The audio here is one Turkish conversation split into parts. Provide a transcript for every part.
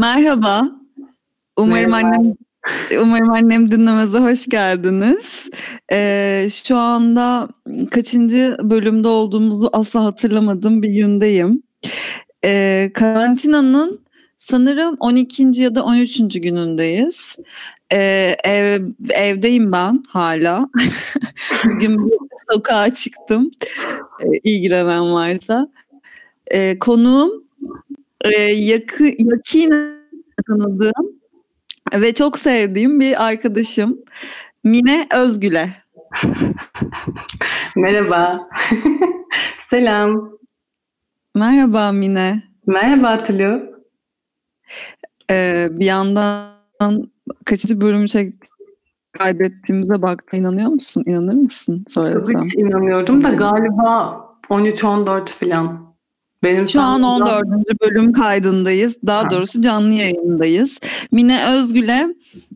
Merhaba. Umarım Merhaba. annem Umarım annem dinlemeze hoş geldiniz. Ee, şu anda kaçıncı bölümde olduğumuzu asla hatırlamadığım bir gündeyim. Ee, karantinanın sanırım 12. ya da 13. günündeyiz. Ee, ev, evdeyim ben hala. Bugün sokağa çıktım. Ee, ilgilenen varsa. Ee, konuğum e, yakı, yakinen tanıdığım ve çok sevdiğim bir arkadaşım Mine Özgül'e. Merhaba. Selam. Merhaba Mine. Merhaba Tülü. Ee, bir yandan kaçıncı bölümü çekti kaydettiğimize baktı. inanıyor musun? İnanır mısın? Söylesem. Tabii ki inanıyorum da galiba 13-14 falan. Benim Şu an 14. bölüm kaydındayız. Daha ha. doğrusu canlı yayındayız. Mine Özgül'e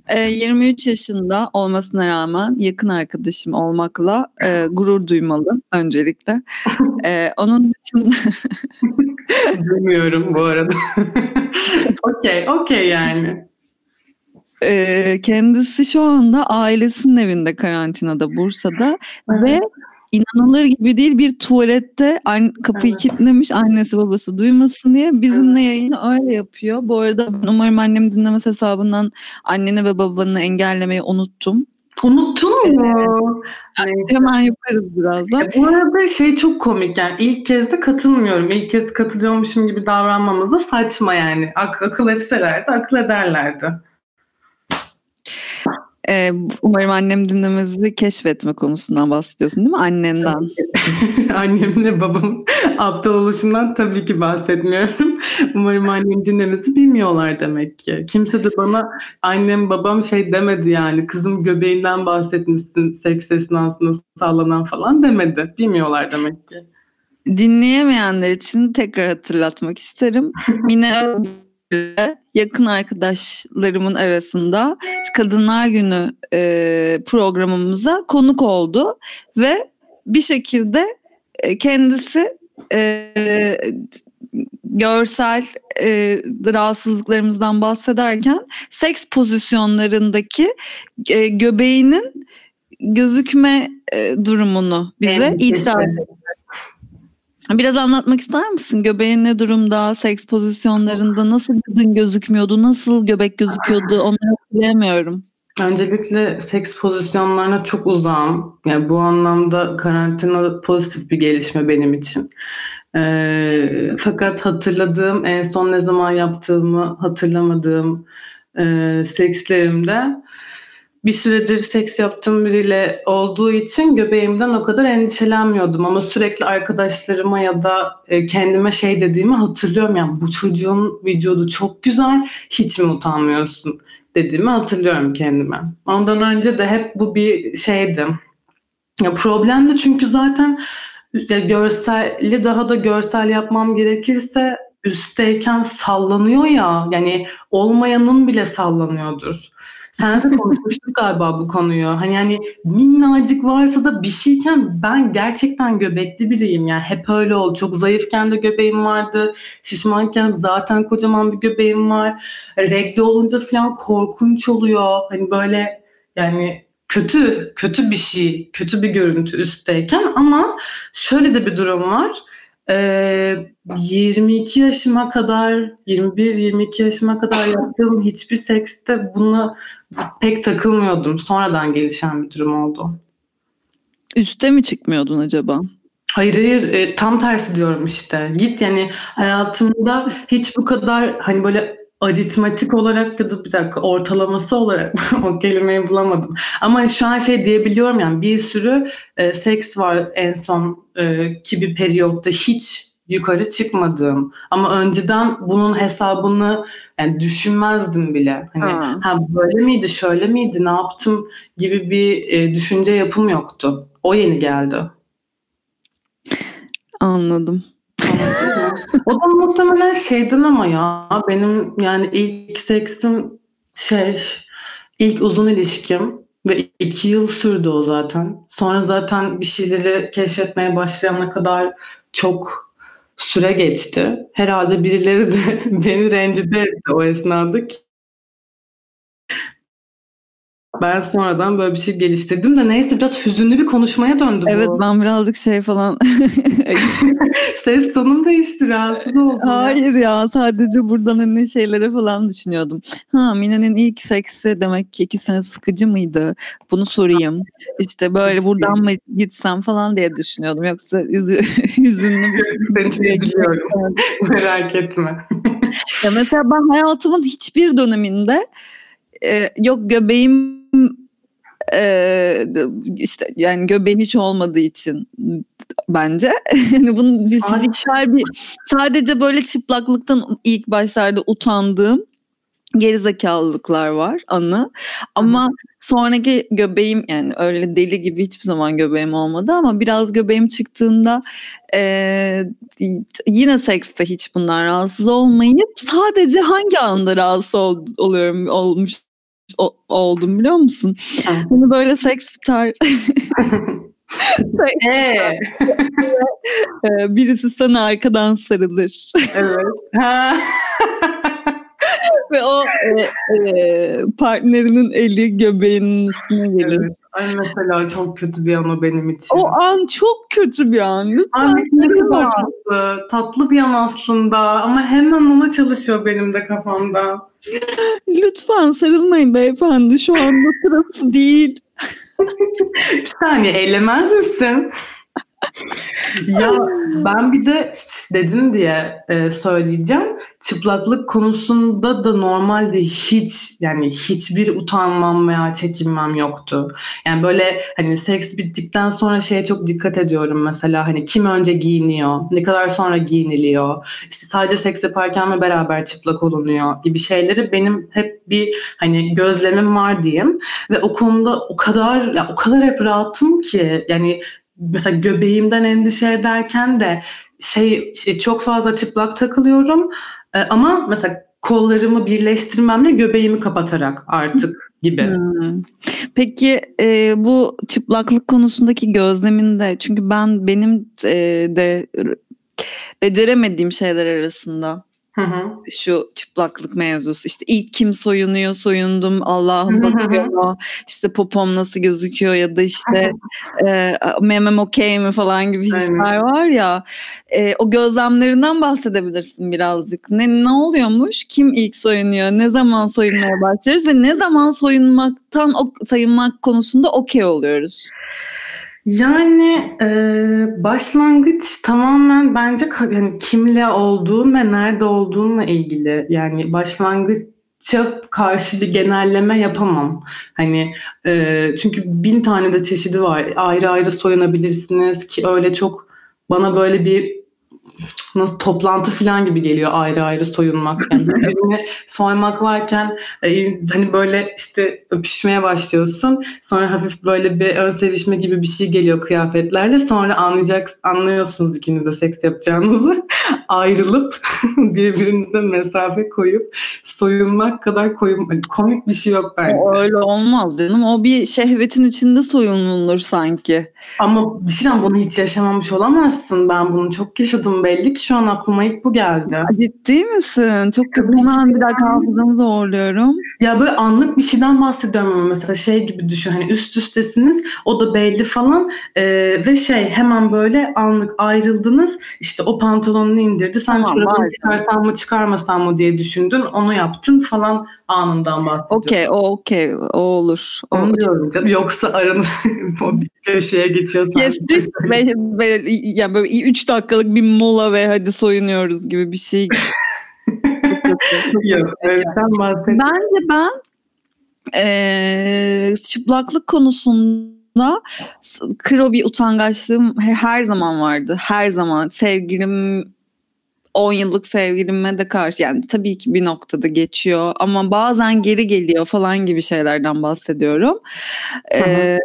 e, 23 yaşında olmasına rağmen yakın arkadaşım olmakla e, gurur duymalı öncelikle. e, onun dışında... Bilmiyorum bu arada. okey, okey yani. E, kendisi şu anda ailesinin evinde karantinada Bursa'da ve inanılır gibi değil bir tuvalette an, kapıyı evet. kilitlemiş annesi babası duymasın diye bizimle yayını öyle yapıyor. Bu arada umarım annem dinlemez hesabından anneni ve babanı engellemeyi unuttum. Unuttun mu? Evet. Hemen yaparız birazdan. E, bu arada şey çok komik yani ilk kez de katılmıyorum. İlk kez katılıyormuşum gibi davranmamız da saçma yani. Ak akıl etselerdi akıl ederlerdi. Ee, umarım annem dinlemezi keşfetme konusundan bahsediyorsun değil mi? Annenden. Annemle babam aptal oluşundan tabii ki bahsetmiyorum. umarım annem dinlemesi bilmiyorlar demek ki. Kimse de bana annem babam şey demedi yani. Kızım göbeğinden bahsetmişsin seks esnasında sallanan falan demedi. Bilmiyorlar demek ki. Dinleyemeyenler için tekrar hatırlatmak isterim. Mine yakın arkadaşlarımın arasında Kadınlar Günü e, programımıza konuk oldu ve bir şekilde e, kendisi e, görsel e, rahatsızlıklarımızdan bahsederken seks pozisyonlarındaki e, göbeğinin gözükme e, durumunu bize evet, itiraf etti. Biraz anlatmak ister misin? Göbeğin ne durumda? Seks pozisyonlarında nasıl kadın gözükmüyordu? Nasıl göbek gözüküyordu? Onları hatırlayamıyorum. Öncelikle seks pozisyonlarına çok uzağım. Yani bu anlamda karantina pozitif bir gelişme benim için. Ee, fakat hatırladığım, en son ne zaman yaptığımı hatırlamadığım e, sekslerimde bir süredir seks yaptığım biriyle olduğu için göbeğimden o kadar endişelenmiyordum ama sürekli arkadaşlarıma ya da e, kendime şey dediğimi hatırlıyorum yani bu çocuğun vücudu çok güzel hiç mi utanmıyorsun dediğimi hatırlıyorum kendime. Ondan önce de hep bu bir şeydi. Ya problemdi çünkü zaten ya görselli daha da görsel yapmam gerekirse üstteyken sallanıyor ya yani olmayanın bile sallanıyordur. Sen de konuşmuştuk galiba bu konuyu. Hani yani minnacık varsa da bir şeyken ben gerçekten göbekli biriyim. Yani hep öyle oldu. Çok zayıfken de göbeğim vardı. Şişmanken zaten kocaman bir göbeğim var. Regli olunca falan korkunç oluyor. Hani böyle yani kötü kötü bir şey, kötü bir görüntü üstteyken ama şöyle de bir durum var. Ee, 22 yaşıma kadar, 21-22 yaşıma kadar yaptığım hiçbir sekste bunu pek takılmıyordum. Sonradan gelişen bir durum oldu. Üste mi çıkmıyordun acaba? Hayır hayır e, tam tersi diyorum işte. Git yani hayatımda hiç bu kadar hani böyle aritmatik olarak ya da bir dakika ortalaması olarak o kelimeyi bulamadım. Ama şu an şey diyebiliyorum yani bir sürü e, seks var en son e, ki bir periyotta hiç yukarı çıkmadığım ama önceden bunun hesabını yani düşünmezdim bile. Hani ha. ha böyle miydi, şöyle miydi, ne yaptım gibi bir e, düşünce yapım yoktu. O yeni geldi. Anladım. O da muhtemelen şeyden ama ya benim yani ilk seksim şey ilk uzun ilişkim ve iki yıl sürdü o zaten. Sonra zaten bir şeyleri keşfetmeye başlayana kadar çok süre geçti. Herhalde birileri de beni rencide etti o esnada ben sonradan böyle bir şey geliştirdim de neyse biraz hüzünlü bir konuşmaya döndü Evet bu. ben birazcık şey falan Ses tonum değişti rahatsız oldum. ya. Hayır ya sadece buradan hani şeylere falan düşünüyordum. Ha Mine'nin ilk seksi demek ki iki sene sıkıcı mıydı? Bunu sorayım. İşte böyle buradan mı gitsem falan diye düşünüyordum. Yoksa üzü, hüzünlü bir üzülüyorum. Merak etme. Ya mesela ben hayatımın hiçbir döneminde e, yok göbeğim e, işte yani göbeğim hiç olmadığı için bence. Yani bunun bir fiziksel bir sadece böyle çıplaklıktan ilk başlarda utandığım gerizekalılıklar var anı. Ama sonraki göbeğim yani öyle deli gibi hiçbir zaman göbeğim olmadı ama biraz göbeğim çıktığında e, yine sekste hiç bundan rahatsız olmayıp sadece hangi anda rahatsız ol, oluyorum olmuş oldum biliyor musun? Ha. Hani böyle seks biter Ee, e, birisi sana arkadan sarılır evet. Ve o e, e, partnerinin eli göbeğinin üstüne gelir. evet. Ay mesela çok kötü bir an o benim için. O an çok kötü bir an. Lütfen Ay ne kadar tatlı. Tatlı bir an aslında ama hemen ona çalışıyor benim de kafamda. Lütfen sarılmayın beyefendi. Şu anda sırası değil. Bir saniye eylemez misin? Ya ben bir de dedin diye e, söyleyeceğim. Çıplaklık konusunda da normalde hiç yani hiçbir utanmam veya çekinmem yoktu. Yani böyle hani seks bittikten sonra şeye çok dikkat ediyorum mesela hani kim önce giyiniyor, ne kadar sonra giyiniliyor, işte sadece seks yaparken mi beraber çıplak olunuyor gibi şeyleri benim hep bir hani gözlemim var diyeyim ve o konuda o kadar ya o kadar hep rahatım ki yani mesela göbeğimden endişe ederken de şey, şey çok fazla çıplak takılıyorum Ee, ama mesela kollarımı birleştirmemle göbeğimi kapatarak artık gibi. Peki e, bu çıplaklık konusundaki gözleminde çünkü ben benim e, de beceremediğim şeyler arasında Hı hı. şu çıplaklık mevzusu işte ilk kim soyunuyor soyundum Allah'ım Hı hı hı. bakıyor işte popom nasıl gözüküyor ya da işte e, memem okey mi falan gibi hisler Aynen. var ya e, o gözlemlerinden bahsedebilirsin birazcık ne ne oluyormuş kim ilk soyunuyor ne zaman soyunmaya başlarız ve ne zaman soyunmaktan sayınmak konusunda okey oluyoruz. Yani e, başlangıç tamamen bence hani kimle olduğun ve nerede olduğunla ilgili. Yani başlangıça karşı bir genelleme yapamam. Hani e, çünkü bin tane de çeşidi var. Ayrı ayrı soyunabilirsiniz ki öyle çok bana böyle bir nasıl toplantı falan gibi geliyor ayrı ayrı soyunmak. Yani soymak varken e, hani böyle işte öpüşmeye başlıyorsun. Sonra hafif böyle bir ön sevişme gibi bir şey geliyor kıyafetlerle. Sonra anlayacak, anlıyorsunuz ikiniz de seks yapacağınızı. Ayrılıp birbirinize mesafe koyup soyunmak kadar koyun, hani komik bir şey yok bence. O öyle olmaz canım. O bir şehvetin içinde soyunulur sanki. Ama bir şeyden bunu hiç yaşamamış olamazsın. Ben bunu çok yaşadım belli ki şu an aklıma ilk bu geldi. Ciddi misin? Çok kötü. Hemen bir dakika hafızamı zorluyorum. Ya böyle anlık bir şeyden bahsediyorum ama mesela şey gibi düşün hani üst üstesiniz o da belli falan Ee, ve şey hemen böyle anlık ayrıldınız işte o pantolonunu indirdi sen Tamam, çorabını var çıkarsam mı çıkarmasam mı diye düşündün onu yaptın falan anından bahsediyorum. Okey, o okey. O olur. O. Yoksa aranız o bir köşeye geçiyorsan. Kestik ve, ve yani böyle üç dakikalık bir mola ve hadi soyunuyoruz gibi bir şey. Yok bahset. Bence ben eee, çıplaklık konusunda kro bir utangaçlığım he- her zaman vardı. Her zaman sevgilim 10 yıllık sevgilime de karşı yani tabii ki bir noktada geçiyor ama bazen geri geliyor falan gibi şeylerden bahsediyorum. Eee,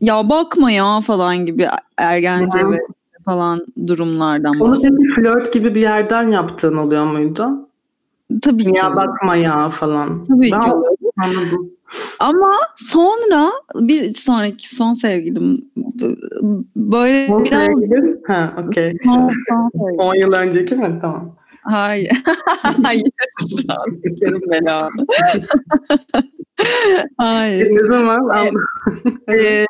ya bakma ya falan gibi ergence Hı hı. ve falan durumlardan Onu senin flört gibi bir yerden yaptığın oluyor muydu? Tabii ki. Ya bakma ya falan. Tabii ben ki. anladım. Ama sonra bir sonraki son sevgilim böyle Son biraz sevgilin? Ha, okey. son, son sevgilim. 10 yıl önceki mi? Tamam. Hayır. Hayır. Sikerim belanı. Hayır. Ne zaman? Ee,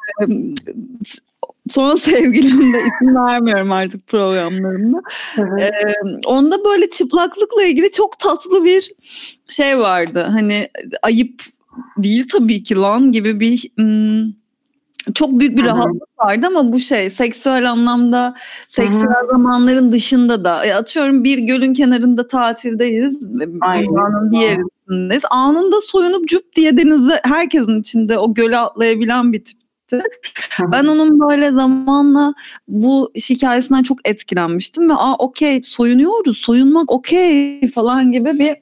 son sevgilim de isim vermiyorum artık programlarımda. Ee, onda böyle çıplaklıkla ilgili çok tatlı bir şey vardı. Hani ayıp değil tabii ki lan gibi bir hmm, çok büyük bir rahatlık vardı ama bu şey seksüel anlamda seksüel zamanların dışında da e, atıyorum bir gölün kenarında tatildeyiz Aynen. dünyanın bir yerindeyiz anında soyunup cup diye denize herkesin içinde o göle atlayabilen bir tipti. Ben onun böyle zamanla bu hikayesinden çok etkilenmiştim ve aa okey soyunuyoruz soyunmak okey falan gibi bir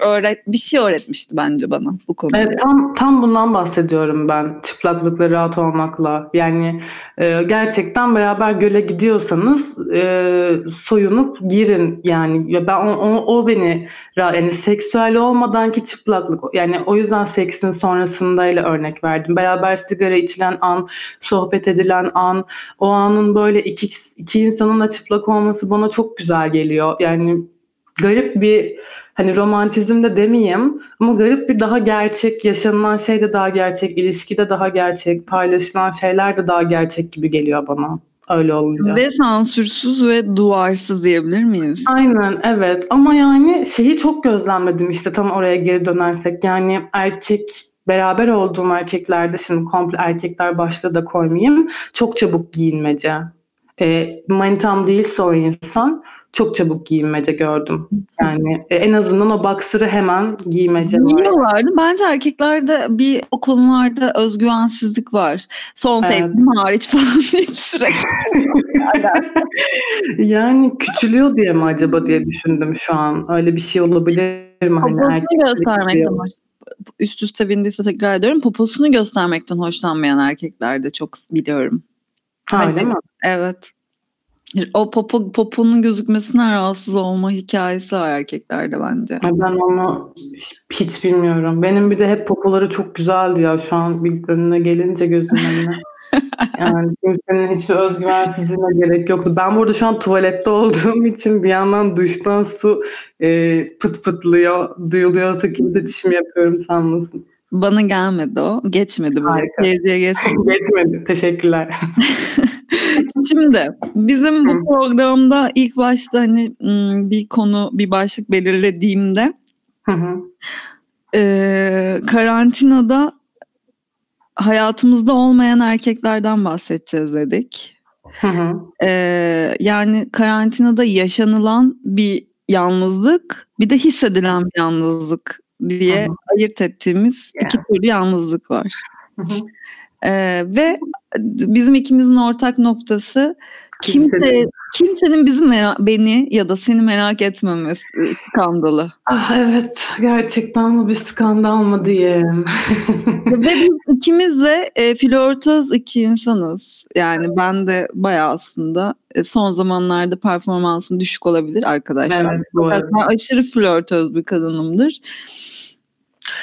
öğret bir şey öğretmişti bence bana bu konuda. Evet, tam tam bundan bahsediyorum ben çıplaklıkla rahat olmakla yani e, gerçekten beraber göle gidiyorsanız e, soyunup girin yani ya ben o, o, o beni yani seksüel olmadan ki çıplaklık yani o yüzden seksin sonrasındayla örnek verdim beraber sigara içilen an sohbet edilen an o anın böyle iki, iki insanın da çıplak olması bana çok güzel geliyor yani garip bir hani romantizm de demeyeyim ama garip bir daha gerçek yaşanılan şey de daha gerçek ilişkide daha gerçek paylaşılan şeyler de daha gerçek gibi geliyor bana öyle olunca. Ve sansürsüz ve duvarsız diyebilir miyiz? Aynen evet ama yani şeyi çok gözlemledim işte tam oraya geri dönersek yani erkek beraber olduğum erkeklerde şimdi komple erkekler başta da koymayayım çok çabuk giyinmece. E, manitam değilse o insan çok çabuk giyinmece gördüm. Yani e, en azından o boxer'ı hemen giymece var. Giyiyorlardı. Bence erkeklerde bir o konularda özgüvensizlik var. Son Evet. sevgilim hariç falan deyip sürekli. Yani küçülüyor diye mi acaba diye düşündüm şu an. Öyle bir şey olabilir mi? Hani giyiyor. hoş. Üst üste bindiyse tekrar ediyorum. Poposunu göstermekten hoşlanmayan erkekler de çok biliyorum. Ha, öyle mi? Evet. O popo, poponun gözükmesinden rahatsız olma hikayesi var erkeklerde bence. Ben onu hiç bilmiyorum. Benim bir de hep popoları çok güzeldi ya. Şu an bir önüne gelince gözümün önüne. Yani kimsenin hiçbir özgüvensizliğine gerek yoktu. Ben burada şu an tuvalette olduğum için bir yandan duştan su e, pıt pıtlıyor. Duyuluyorsa kimse çişimi yapıyorum sanmasın. Bana gelmedi o. Geçmedi. Harika. Geçmedi. Yetmedi. Teşekkürler. Şimdi bizim bu programda ilk başta hani bir konu bir başlık belirlediğimde e, karantinada hayatımızda olmayan erkeklerden bahsedeceğiz dedik. E, yani karantinada yaşanılan bir yalnızlık bir de hissedilen bir yalnızlık diye ayırt ettiğimiz iki türlü yalnızlık var. Hı hı. E, ve bizim ikimizin ortak noktası kimse Kimsenin- kimsenin bizi mera- beni ya da seni merak etmemesi skandalı. Ah evet gerçekten bu bir skandal mı diyeyim. Ve biz ikimiz de e, flörtöz iki insanız. Yani ben de bayağı aslında e, son zamanlarda performansım düşük olabilir arkadaşlar. evet arada. ben aşırı flörtöz bir kadınımdır.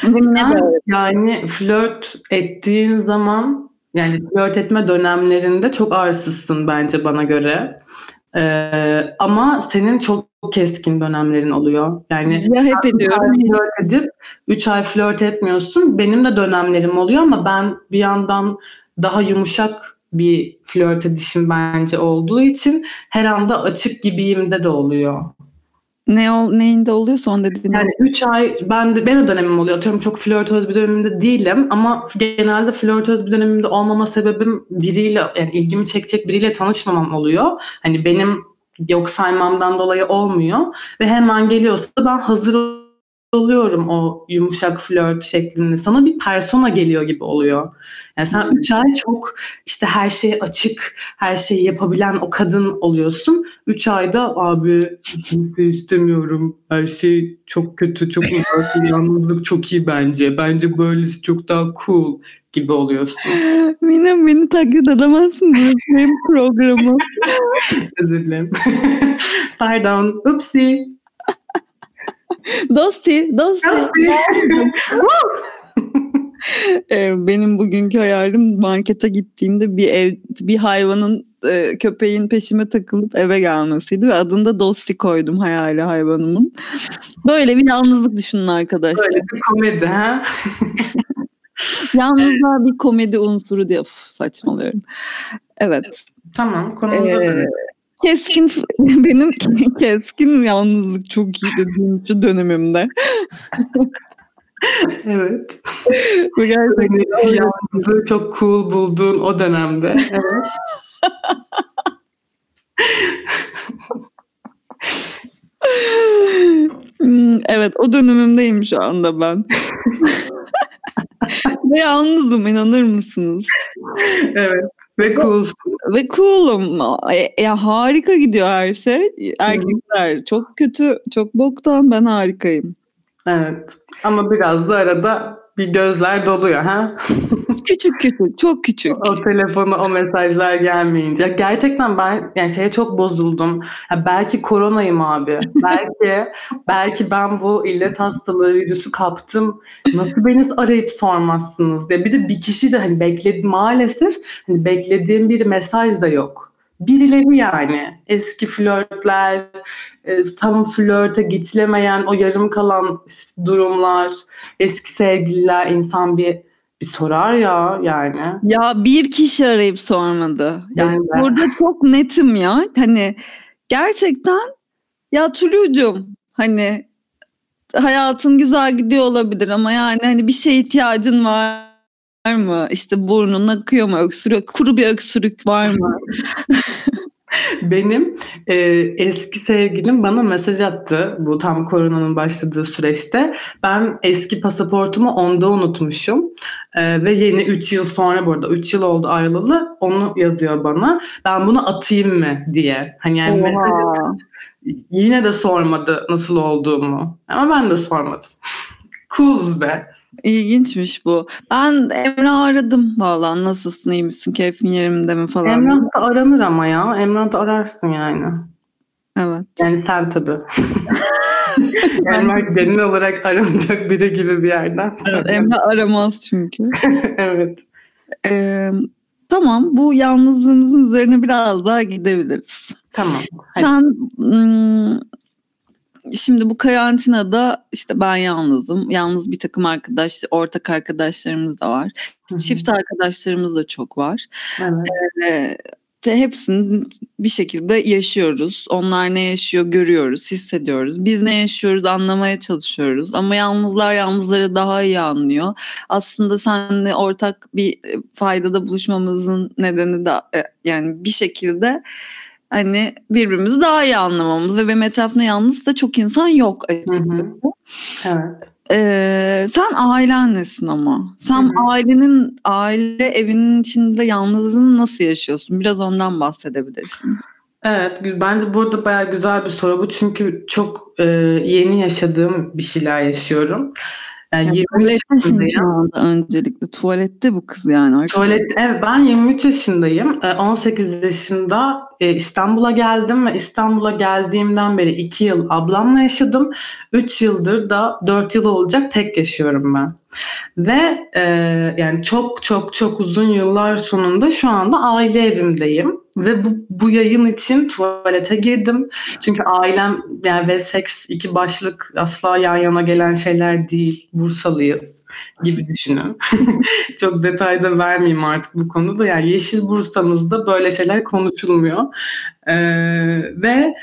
Sen yani flört ettiğin zaman yani flört etme dönemlerinde çok arsızsın bence bana göre. Ee, ama senin çok keskin dönemlerin oluyor. Yani Ya hep ediyorum. flört edip 3 ay flört etmiyorsun. Benim de dönemlerim oluyor ama ben bir yandan daha yumuşak bir flört edişim bence olduğu için her anda açık gibiyimde de oluyor. Ne ol, neyinde oluyor son dediğin? Yani 3 ay ben de benim dönemim oluyor. Atıyorum çok flörtöz bir dönemimde değilim ama genelde flörtöz bir dönemimde olmama sebebim biriyle yani ilgimi çekecek biriyle tanışmamam oluyor. Hani benim yok saymamdan dolayı olmuyor ve hemen geliyorsa ben hazır oluyorum o yumuşak flört şeklinde. Sana bir persona geliyor gibi oluyor. Yani sen 3 ay çok işte her şey açık, her şeyi yapabilen o kadın oluyorsun. 3 ayda abi kimse istemiyorum. Her şey çok kötü, çok uzak. Yalnızlık çok iyi bence. Bence böylesi çok daha cool gibi oluyorsun. Mine beni taklit edemezsin. Benim programım. Özür dilerim. Pardon. Upsi. Dosti, dosti. Upsi. Ee, benim bugünkü hayalim markete gittiğimde bir ev bir hayvanın e, köpeğin peşime takılıp eve gelmesiydi ve adını da Dosti koydum hayali hayvanımın. Böyle bir yalnızlık düşünün arkadaşlar. Böyle bir komedi ha? Yalnızlığa bir komedi unsuru diye Uf, saçmalıyorum. Evet. Tamam konumuza ee, Keskin benim keskin yalnızlık çok iyi dediğim şu dönemimde. evet. Bu gerçekten yalnızlığı çok cool bulduğun o dönemde. Evet. Hmm, evet o dönemimdeyim şu anda ben. Ve yalnızım inanır mısınız? Evet. Ve coolsun. Ve cool'um. E, ya harika gidiyor her şey. Erkekler çok kötü, çok boktan. Ben harikayım. Evet. Ama biraz da arada bir gözler doluyor ha? küçük küçük, çok küçük. O telefonu, o mesajlar gelmeyince. Gerçekten ben yani şeye çok bozuldum. Ya belki koronayım abi. belki belki ben bu illet hastalığı virüsü kaptım. Nasıl beni arayıp sormazsınız diye. Bir de bir kişi de hani bekledi maalesef hani beklediğim bir mesaj da yok birileri yani eski flörtler, e, tam flörte geçilemeyen o yarım kalan durumlar, eski sevgililer insan bir bir sorar ya yani. Ya bir kişi arayıp sormadı. Yani burada çok netim ya. Hani gerçekten ya Tulu'cum hani hayatın güzel gidiyor olabilir ama yani hani bir şeye ihtiyacın var mı? İşte burnun akıyor mu? Öksürük, kuru bir öksürük var mı? Benim e, eski sevgilim bana mesaj attı bu tam koronanın başladığı süreçte. Ben eski pasaportumu onda unutmuşum. E, ve yeni 3 yıl sonra burada 3 yıl oldu ayrılalı onu yazıyor bana. Ben bunu atayım mı diye. Hani yani Oha. mesaj yine de sormadı nasıl olduğumu. Ama ben de sormadım. Cool be. İlginçmiş bu. Ben Emrah aradım valla. Nasılsın, iyi misin, keyfin yerimde mi falan. Emrah da aranır ama ya. Emrah da ararsın yani. Evet. Yani sen tabii. Emrah genel olarak aranacak biri gibi bir yerden. Evet, Emrah aramaz çünkü. evet. Ee, tamam bu yalnızlığımızın üzerine biraz daha gidebiliriz. Tamam. Hadi. Sen ım, şimdi bu karantinada işte ben yalnızım. Yalnız bir takım arkadaş, ortak arkadaşlarımız da var. Hı-hı. Çift arkadaşlarımız da çok var. Evet. Ee, de hepsini bir şekilde yaşıyoruz. Onlar ne yaşıyor görüyoruz, hissediyoruz. Biz ne yaşıyoruz anlamaya çalışıyoruz. Ama yalnızlar yalnızları daha iyi anlıyor. Aslında seninle ortak bir faydada buluşmamızın nedeni de yani bir şekilde hani birbirimizi daha iyi anlamamız ve benim etrafımda yalnız da çok insan yok açıkçası. Evet. Ee, sen ailenlesin ama. Sen Hı-hı. ailenin aile evinin içinde yalnızlığını nasıl yaşıyorsun? Biraz ondan bahsedebilirsin. Evet, bence burada bayağı güzel bir soru bu çünkü çok e, yeni yaşadığım bir şeyler yaşıyorum. Yani ya 23 yaşındayım. öncelikle. Tuvalette bu kız yani. Tuvalet, evet ben 23 yaşındayım. 18 yaşında İstanbul'a geldim ve İstanbul'a geldiğimden beri 2 yıl ablamla yaşadım. 3 yıldır da 4 yıl olacak tek yaşıyorum ben. Ve e, yani çok çok çok uzun yıllar sonunda şu anda aile evimdeyim. Ve bu, bu yayın için tuvalete girdim. Çünkü ailem yani ve seks iki başlık asla yan yana gelen şeyler değil. Bursalıyız gibi düşünün. Çok detayda vermeyeyim artık bu konuda. Yani Yeşil Bursa'mızda böyle şeyler konuşulmuyor. Ee, ve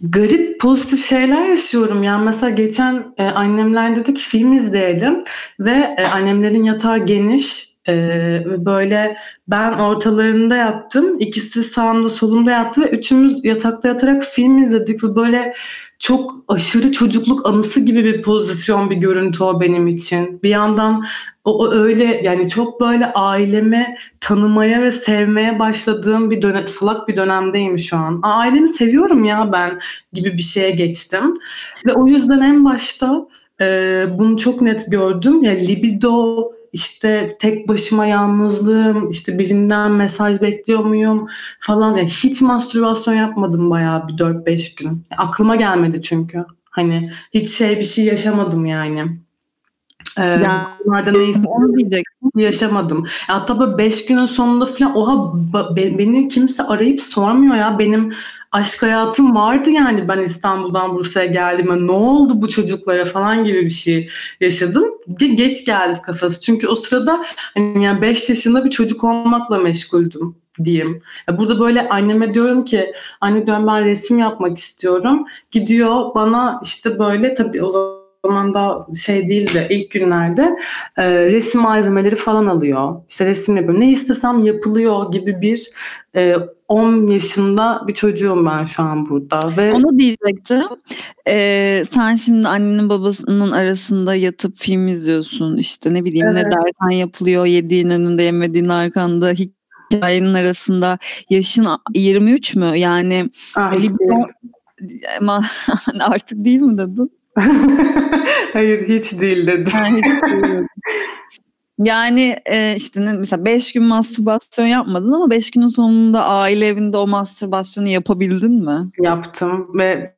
garip pozitif şeyler yaşıyorum. Yani mesela geçen e, annemler dedi ki film izleyelim ve e, annemlerin yatağı geniş ee, böyle ben ortalarında yattım. ikisi sağımda solumda yattı ve üçümüz yatakta yatarak film izledik ve böyle çok aşırı çocukluk anısı gibi bir pozisyon bir görüntü o benim için. Bir yandan o, o öyle yani çok böyle ailemi tanımaya ve sevmeye başladığım bir dönem, salak bir dönemdeyim şu an. Ailemi seviyorum ya ben gibi bir şeye geçtim. Ve o yüzden en başta e, bunu çok net gördüm. Ya libido işte tek başıma yalnızlığım, işte birinden mesaj bekliyor muyum falan. Yani hiç mastürbasyon yapmadım bayağı bir 4-5 gün. aklıma gelmedi çünkü. Hani hiç şey bir şey yaşamadım yani. Ee, yani, bunlarda ne istediğimi yaşamadım. Hatta böyle beş günün sonunda falan oha beni kimse arayıp sormuyor ya. Benim aşk hayatım vardı yani ben İstanbul'dan Bursa'ya geldiğimde ne oldu bu çocuklara falan gibi bir şey yaşadım. Geç geldi kafası. Çünkü o sırada hani yani 5 yaşında bir çocuk olmakla meşguldüm diyeyim. Burada böyle anneme diyorum ki anne diyorum ben resim yapmak istiyorum. Gidiyor bana işte böyle tabii o zaman zaman da şey değildi ilk günlerde e, resim malzemeleri falan alıyor. İşte resim yapıyorum. Ne istesem yapılıyor gibi bir e, 10 yaşında bir çocuğum ben şu an burada. Ve... Onu diyecektim. Ee, sen şimdi annenin babasının arasında yatıp film izliyorsun. İşte ne bileyim evet. ne derken yapılıyor. Yediğin önünde yemediğin arkanda hikayenin arasında. Yaşın 23 mü? Yani ah, ama artık değil mi dedin? Hayır hiç değil dedim. Ha, hiç değil. Yani e, işte mesela 5 gün mastürbasyon yapmadın ama 5 günün sonunda aile evinde o mastürbasyonu yapabildin mi? Yaptım ve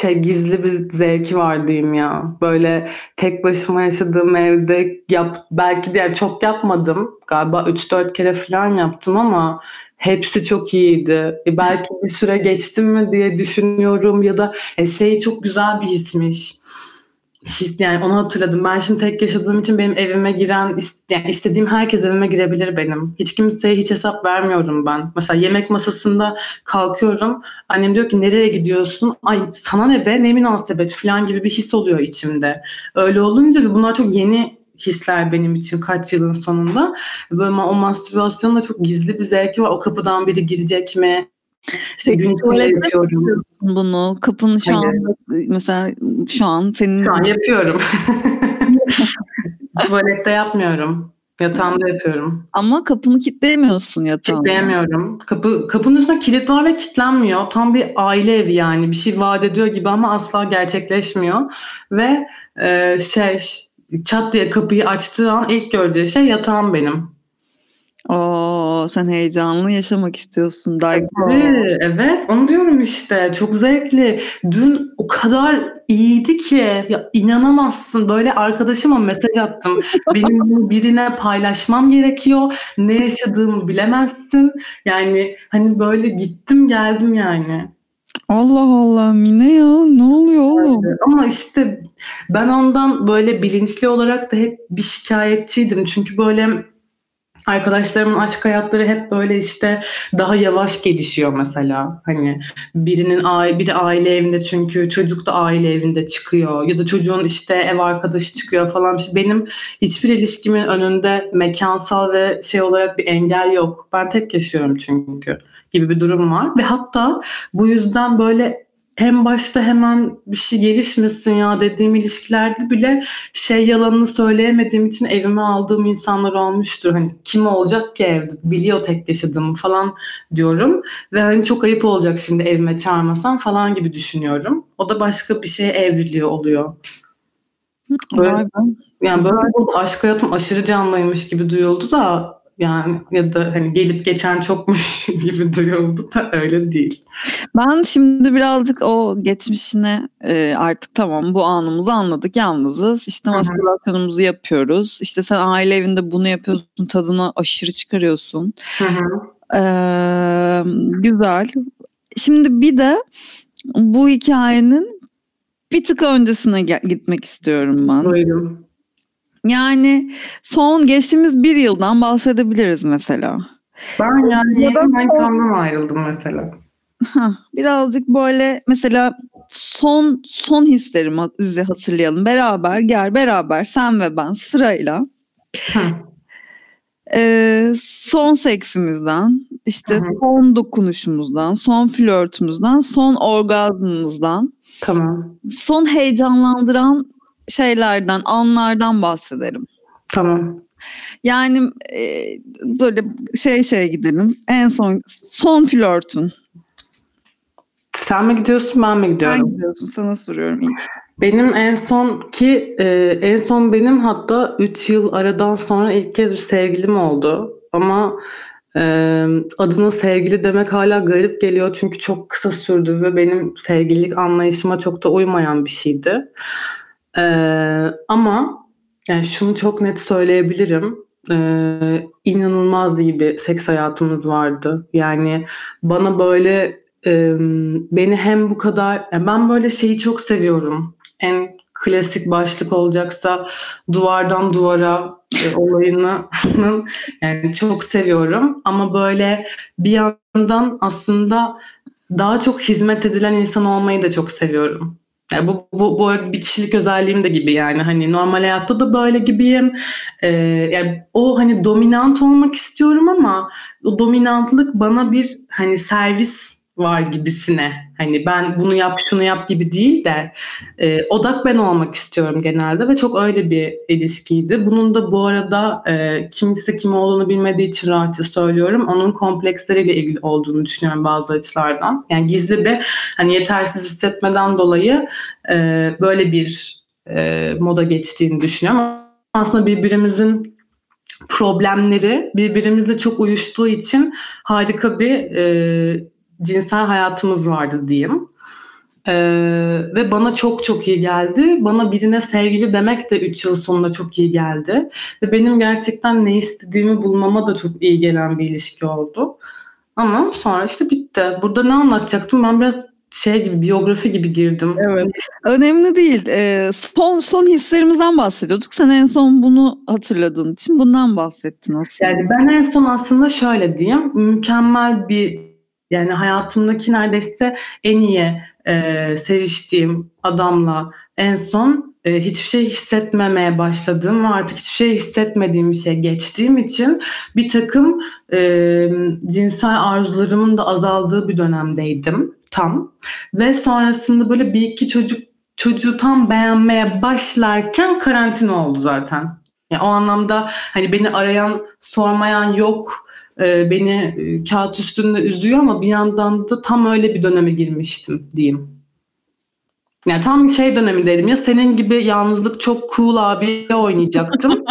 şey gizli bir zevki var diyeyim ya. Böyle tek başıma yaşadığım evde yap belki de yani çok yapmadım. Galiba 3-4 kere falan yaptım ama hepsi çok iyiydi. E belki bir süre geçtim mi diye düşünüyorum ya da e, şey çok güzel bir hismiş. His, yani onu hatırladım. Ben şimdi tek yaşadığım için benim evime giren, yani istediğim herkes evime girebilir benim. Hiç kimseye hiç hesap vermiyorum ben. Mesela yemek masasında kalkıyorum. Annem diyor ki nereye gidiyorsun? Ay sana ne be ne münasebet falan gibi bir his oluyor içimde. Öyle olunca bunlar çok yeni hisler benim için kaç yılın sonunda. Böyle o mastürbasyonda çok gizli bir zevki var. O kapıdan biri girecek mi? İşte gün içinde yapıyorum. Bunu kapının şu Hayır. an mesela şu an senin... Şu an yapıyorum. Tuvalette yapmıyorum. Yatağımda yapıyorum. Ama kapını kilitleyemiyorsun yatağında. Kilitleyemiyorum. Kapı, kapının üstünde kilit var ve kilitlenmiyor. Tam bir aile evi yani. Bir şey vaat ediyor gibi ama asla gerçekleşmiyor. Ve e, şey çat diye kapıyı açtığı an ilk göreceği şey yatağım benim. Oo, sen heyecanlı yaşamak istiyorsun Dayko. Evet, evet onu diyorum işte çok zevkli. Dün o kadar iyiydi ki ya inanamazsın böyle arkadaşıma mesaj attım. Benim birine paylaşmam gerekiyor. Ne yaşadığımı bilemezsin. Yani hani böyle gittim geldim yani. Allah Allah Mine ya ne oluyor oğlum? Ama işte ben ondan böyle bilinçli olarak da hep bir şikayetçiydim. Çünkü böyle arkadaşlarımın aşk hayatları hep böyle işte daha yavaş gelişiyor mesela. Hani birinin biri aile evinde çünkü çocuk da aile evinde çıkıyor ya da çocuğun işte ev arkadaşı çıkıyor falan. Benim hiçbir ilişkimin önünde mekansal ve şey olarak bir engel yok. Ben tek yaşıyorum çünkü gibi bir durum var ve hatta bu yüzden böyle en başta hemen bir şey gelişmesin ya dediğim ilişkilerde bile şey yalanını söyleyemediğim için evime aldığım insanlar olmuştur. Hani kim olacak ki evde biliyor tek yaşadığımı falan diyorum. Ve hani çok ayıp olacak şimdi evime çağırmasam falan gibi düşünüyorum. O da başka bir şeye evriliyor oluyor. Böyle, yani böyle aşk hayatım aşırı canlıymış gibi duyuldu da yani ya da hani gelip geçen çokmuş gibi duyuldu da öyle değil. Ben şimdi birazcık o geçmişine e, artık tamam bu anımızı anladık yalnızız işte mastürbasyonumuzu yapıyoruz işte sen aile evinde bunu yapıyorsun tadını aşırı çıkarıyorsun. Ee, güzel. Şimdi bir de bu hikayenin bir tık öncesine gitmek istiyorum ben. Buyurun. Yani son geçtiğimiz bir yıldan bahsedebiliriz mesela. Ben yani ya ben kandan ayrıldım mesela. birazcık böyle mesela son son hislerimizi hatırlayalım. Beraber gel beraber sen ve ben sırayla. Ee, son seksimizden, işte Hı. son dokunuşumuzdan, son flörtümüzden, son orgazmımızdan, tamam. son heyecanlandıran şeylerden, anlardan bahsedelim. Tamam. Yani e, böyle şey şey gidelim. En son son flörtün. Sen mi gidiyorsun ben mi gidiyorum? Ben gidiyorsun sana soruyorum ilk. Benim en son ki e, en son benim hatta 3 yıl aradan sonra ilk kez bir sevgilim oldu. Ama e, adına sevgili demek hala garip geliyor çünkü çok kısa sürdü ve benim sevgililik anlayışıma çok da uymayan bir şeydi. Ee, ama Yani şunu çok net söyleyebilirim. Ee, inanılmaz iyi bir seks hayatımız vardı. Yani bana böyle e, beni hem bu kadar yani ben böyle şeyi çok seviyorum. En klasik başlık olacaksa duvardan duvara e, olayını yani çok seviyorum ama böyle bir yandan aslında daha çok hizmet edilen insan olmayı da çok seviyorum. Yani bu, bu, bu bir kişilik özelliğim de gibi yani hani normal hayatta da böyle gibiyim. Ee, yani o hani dominant olmak istiyorum ama o dominantlık bana bir hani servis var gibisine. Hani ben bunu yap şunu yap gibi değil de e, odak ben olmak istiyorum genelde ve çok öyle bir ilişkiydi. Bunun da bu arada e, kimse kim olduğunu bilmediği için rahatça söylüyorum. Onun kompleksleriyle ilgili olduğunu düşünüyorum bazı açılardan. Yani gizli bir hani yetersiz hissetmeden dolayı e, böyle bir e, moda geçtiğini düşünüyorum. Aslında birbirimizin problemleri birbirimizle çok uyuştuğu için harika bir e, cinsel hayatımız vardı diyeyim. Ee, ve bana çok çok iyi geldi. Bana birine sevgili demek de 3 yıl sonunda çok iyi geldi. Ve benim gerçekten ne istediğimi bulmama da çok iyi gelen bir ilişki oldu. Ama sonra işte bitti. Burada ne anlatacaktım? Ben biraz şey gibi biyografi gibi girdim. Evet. Önemli değil. Ee, son son hislerimizden bahsediyorduk. Sen en son bunu hatırladığın için bundan bahsettin aslında. Yani ben en son aslında şöyle diyeyim. Mükemmel bir yani hayatımdaki neredeyse en iyi e, seviştiğim adamla en son e, hiçbir şey hissetmemeye başladığım ve artık hiçbir şey hissetmediğim bir şey geçtiğim için bir takım e, cinsel arzularımın da azaldığı bir dönemdeydim tam. Ve sonrasında böyle bir iki çocuk çocuğu tam beğenmeye başlarken karantina oldu zaten. Yani o anlamda hani beni arayan, sormayan yok e, beni e, kağıt üstünde üzüyor ama bir yandan da tam öyle bir döneme girmiştim diyeyim. Yani tam şey dönemindeydim. Ya senin gibi yalnızlık çok cool abi oynayacaktım.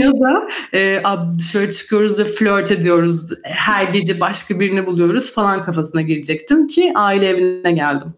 ya da e, dışarı çıkıyoruz ve flört ediyoruz. Her gece başka birini buluyoruz falan kafasına girecektim ki aile evine geldim.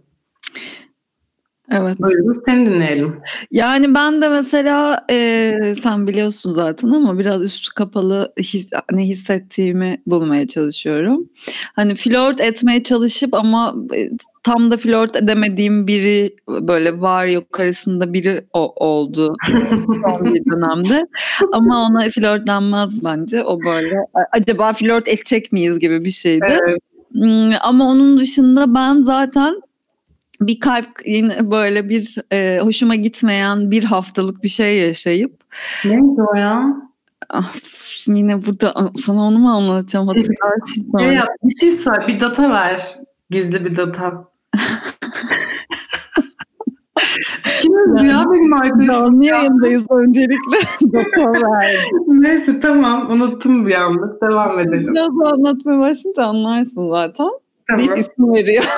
Evet. Buyurun seni dinleyelim. Yani ben de mesela e, sen biliyorsun zaten ama biraz üstü kapalı his, ne hissettiğimi bulmaya çalışıyorum. Hani flört etmeye çalışıp ama e, tam da flört edemediğim biri böyle var yok arasında biri o, oldu son bir dönemde. Ama ona flört denmez bence. O böyle acaba flört edecek miyiz gibi bir şeydi. Evet. Ama onun dışında ben zaten bir kalp yine böyle bir e, hoşuma gitmeyen bir haftalık bir şey yaşayıp. Neydi o ya? Ah, yine burada sana onu mu anlatacağım? Hatırlarsın. Ya, ya, bir şey sor, bir data ver. Gizli bir data. Kimiz ya benim arkadaşım? Canlı yayındayız öncelikle. Neyse tamam unuttum bir anlık. Devam edelim. Biraz anlatmaya başlayınca anlarsın zaten. Tamam. Bir isim veriyor.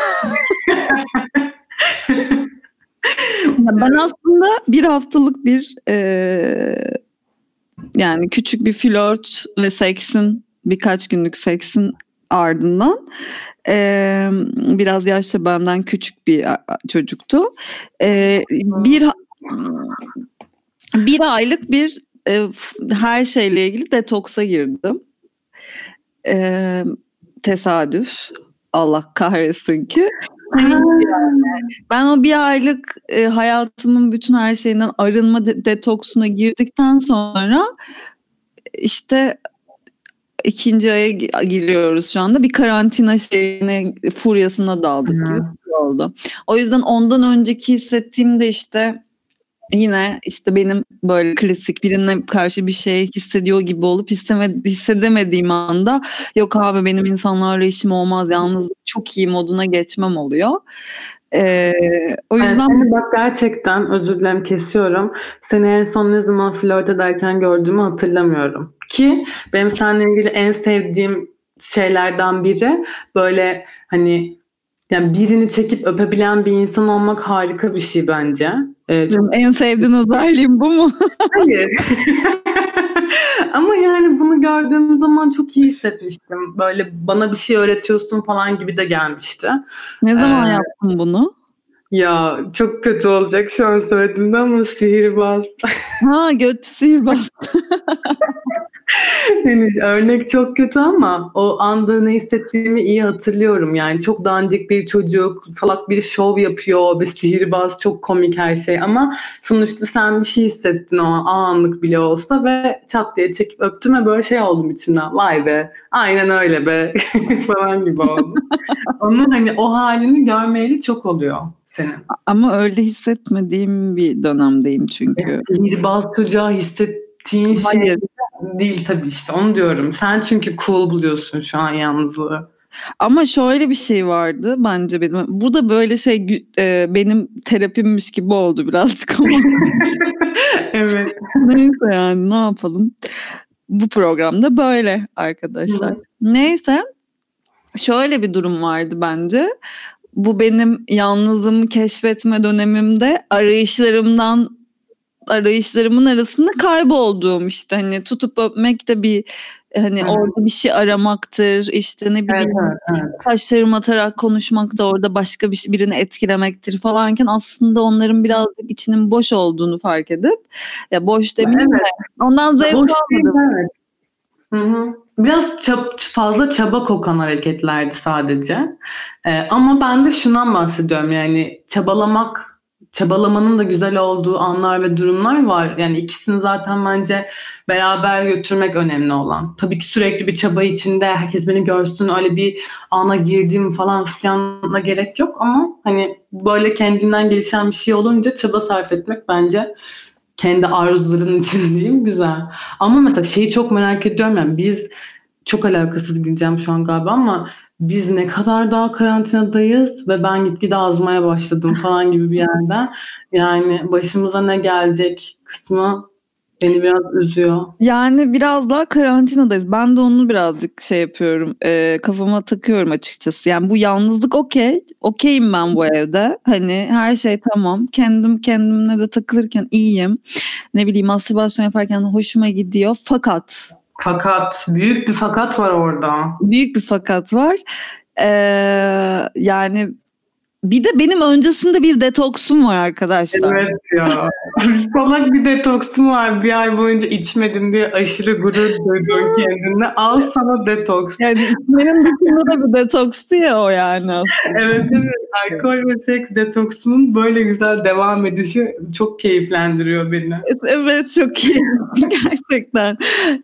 ben aslında bir haftalık bir e, yani küçük bir flört ve seksin birkaç günlük seksin ardından e, biraz yaşça benden küçük bir çocuktu. E, bir bir aylık bir e, her şeyle ilgili detoksa girdim. E, tesadüf. Allah kahretsin ki. Ben o bir aylık e, hayatımın bütün her şeyinden arınma de- detoksuna girdikten sonra işte ikinci aya giriyoruz şu anda. Bir karantina şeyine furyasına daldık gibi oldu. O yüzden ondan önceki hissettiğim de işte yine işte benim böyle klasik birine karşı bir şey hissediyor gibi olup hissedemediğim anda yok abi benim insanlarla işim olmaz yalnız çok iyi moduna geçmem oluyor. Ee, o yüzden yani bak gerçekten özür dilerim kesiyorum. Seni en son ne zaman flört ederken gördüğümü hatırlamıyorum. Ki benim seninle ilgili en sevdiğim şeylerden biri böyle hani yani birini çekip öpebilen bir insan olmak harika bir şey bence. Ee, çok... En sevdiğin özelliğim bu mu? Hayır. Ama yani bunu gördüğüm zaman çok iyi hissetmiştim. Böyle bana bir şey öğretiyorsun falan gibi de gelmişti. Ne zaman ee, yaptın bunu? Ya çok kötü olacak şu an söylediğimde ama sihirbaz. Ha götü sihirbaz. yani örnek çok kötü ama o anda ne hissettiğimi iyi hatırlıyorum. Yani çok dandik bir çocuk, salak bir şov yapıyor, bir sihirbaz, çok komik her şey. Ama sonuçta sen bir şey hissettin o anlık bile olsa ve çat diye çekip öptüm ve böyle şey oldum içimden. Vay be, aynen öyle be falan gibi oldu. Onun hani o halini görmeyeli çok oluyor senin. Ama öyle hissetmediğim bir dönemdeyim çünkü. Sihirbaz çocuğa hissettiğin Hayır. şey değil tabii işte onu diyorum. Sen çünkü cool buluyorsun şu an yalnızlığı. Ama şöyle bir şey vardı bence benim. Bu da böyle şey e, benim terapimmiş gibi oldu birazcık ama. evet. Neyse yani ne yapalım. Bu programda böyle arkadaşlar. Hı. Neyse şöyle bir durum vardı bence. Bu benim yalnızlığımı keşfetme dönemimde arayışlarımdan arayışlarımın arasında kaybolduğum işte hani tutup öpmek de bir hani evet. orada bir şey aramaktır işte ne bileyim evet, evet, evet. taşlarımı atarak konuşmak da orada başka bir şey, birini etkilemektir falanken aslında onların birazcık içinin boş olduğunu fark edip ya boş demeyeyim evet. de ondan zevk almadım. Evet. Hı hı. Biraz çab fazla çaba kokan hareketlerdi sadece. Ee, ama ben de şundan bahsediyorum yani çabalamak çabalamanın da güzel olduğu anlar ve durumlar var. Yani ikisini zaten bence beraber götürmek önemli olan. Tabii ki sürekli bir çaba içinde herkes beni görsün öyle bir ana girdiğim falan filanla gerek yok ama hani böyle kendinden gelişen bir şey olunca çaba sarf etmek bence kendi arzuların için diyeyim güzel. Ama mesela şeyi çok merak ediyorum yani biz çok alakasız gideceğim şu an galiba ama biz ne kadar daha karantinadayız ve ben gitgide azmaya başladım falan gibi bir yerden. Yani başımıza ne gelecek kısmı beni biraz üzüyor. Yani biraz daha karantinadayız. Ben de onu birazcık şey yapıyorum. E, kafama takıyorum açıkçası. Yani bu yalnızlık okey. Okeyim ben bu evde. Hani her şey tamam. Kendim kendimle de takılırken iyiyim. Ne bileyim mastürbasyon yaparken hoşuma gidiyor. Fakat fakat büyük bir fakat var orada. Büyük bir fakat var. Ee, yani bir de benim öncesinde bir detoksum var arkadaşlar. Evet ya. Salak bir detoksum var. Bir ay boyunca içmedin diye aşırı gurur duydun kendine. Al sana detoks. Yani içmenin dışında da bir detokstu ya o yani aslında. evet evet. Alkol ve seks detoksunun böyle güzel devam edişi çok keyiflendiriyor beni. Evet çok keyifli gerçekten.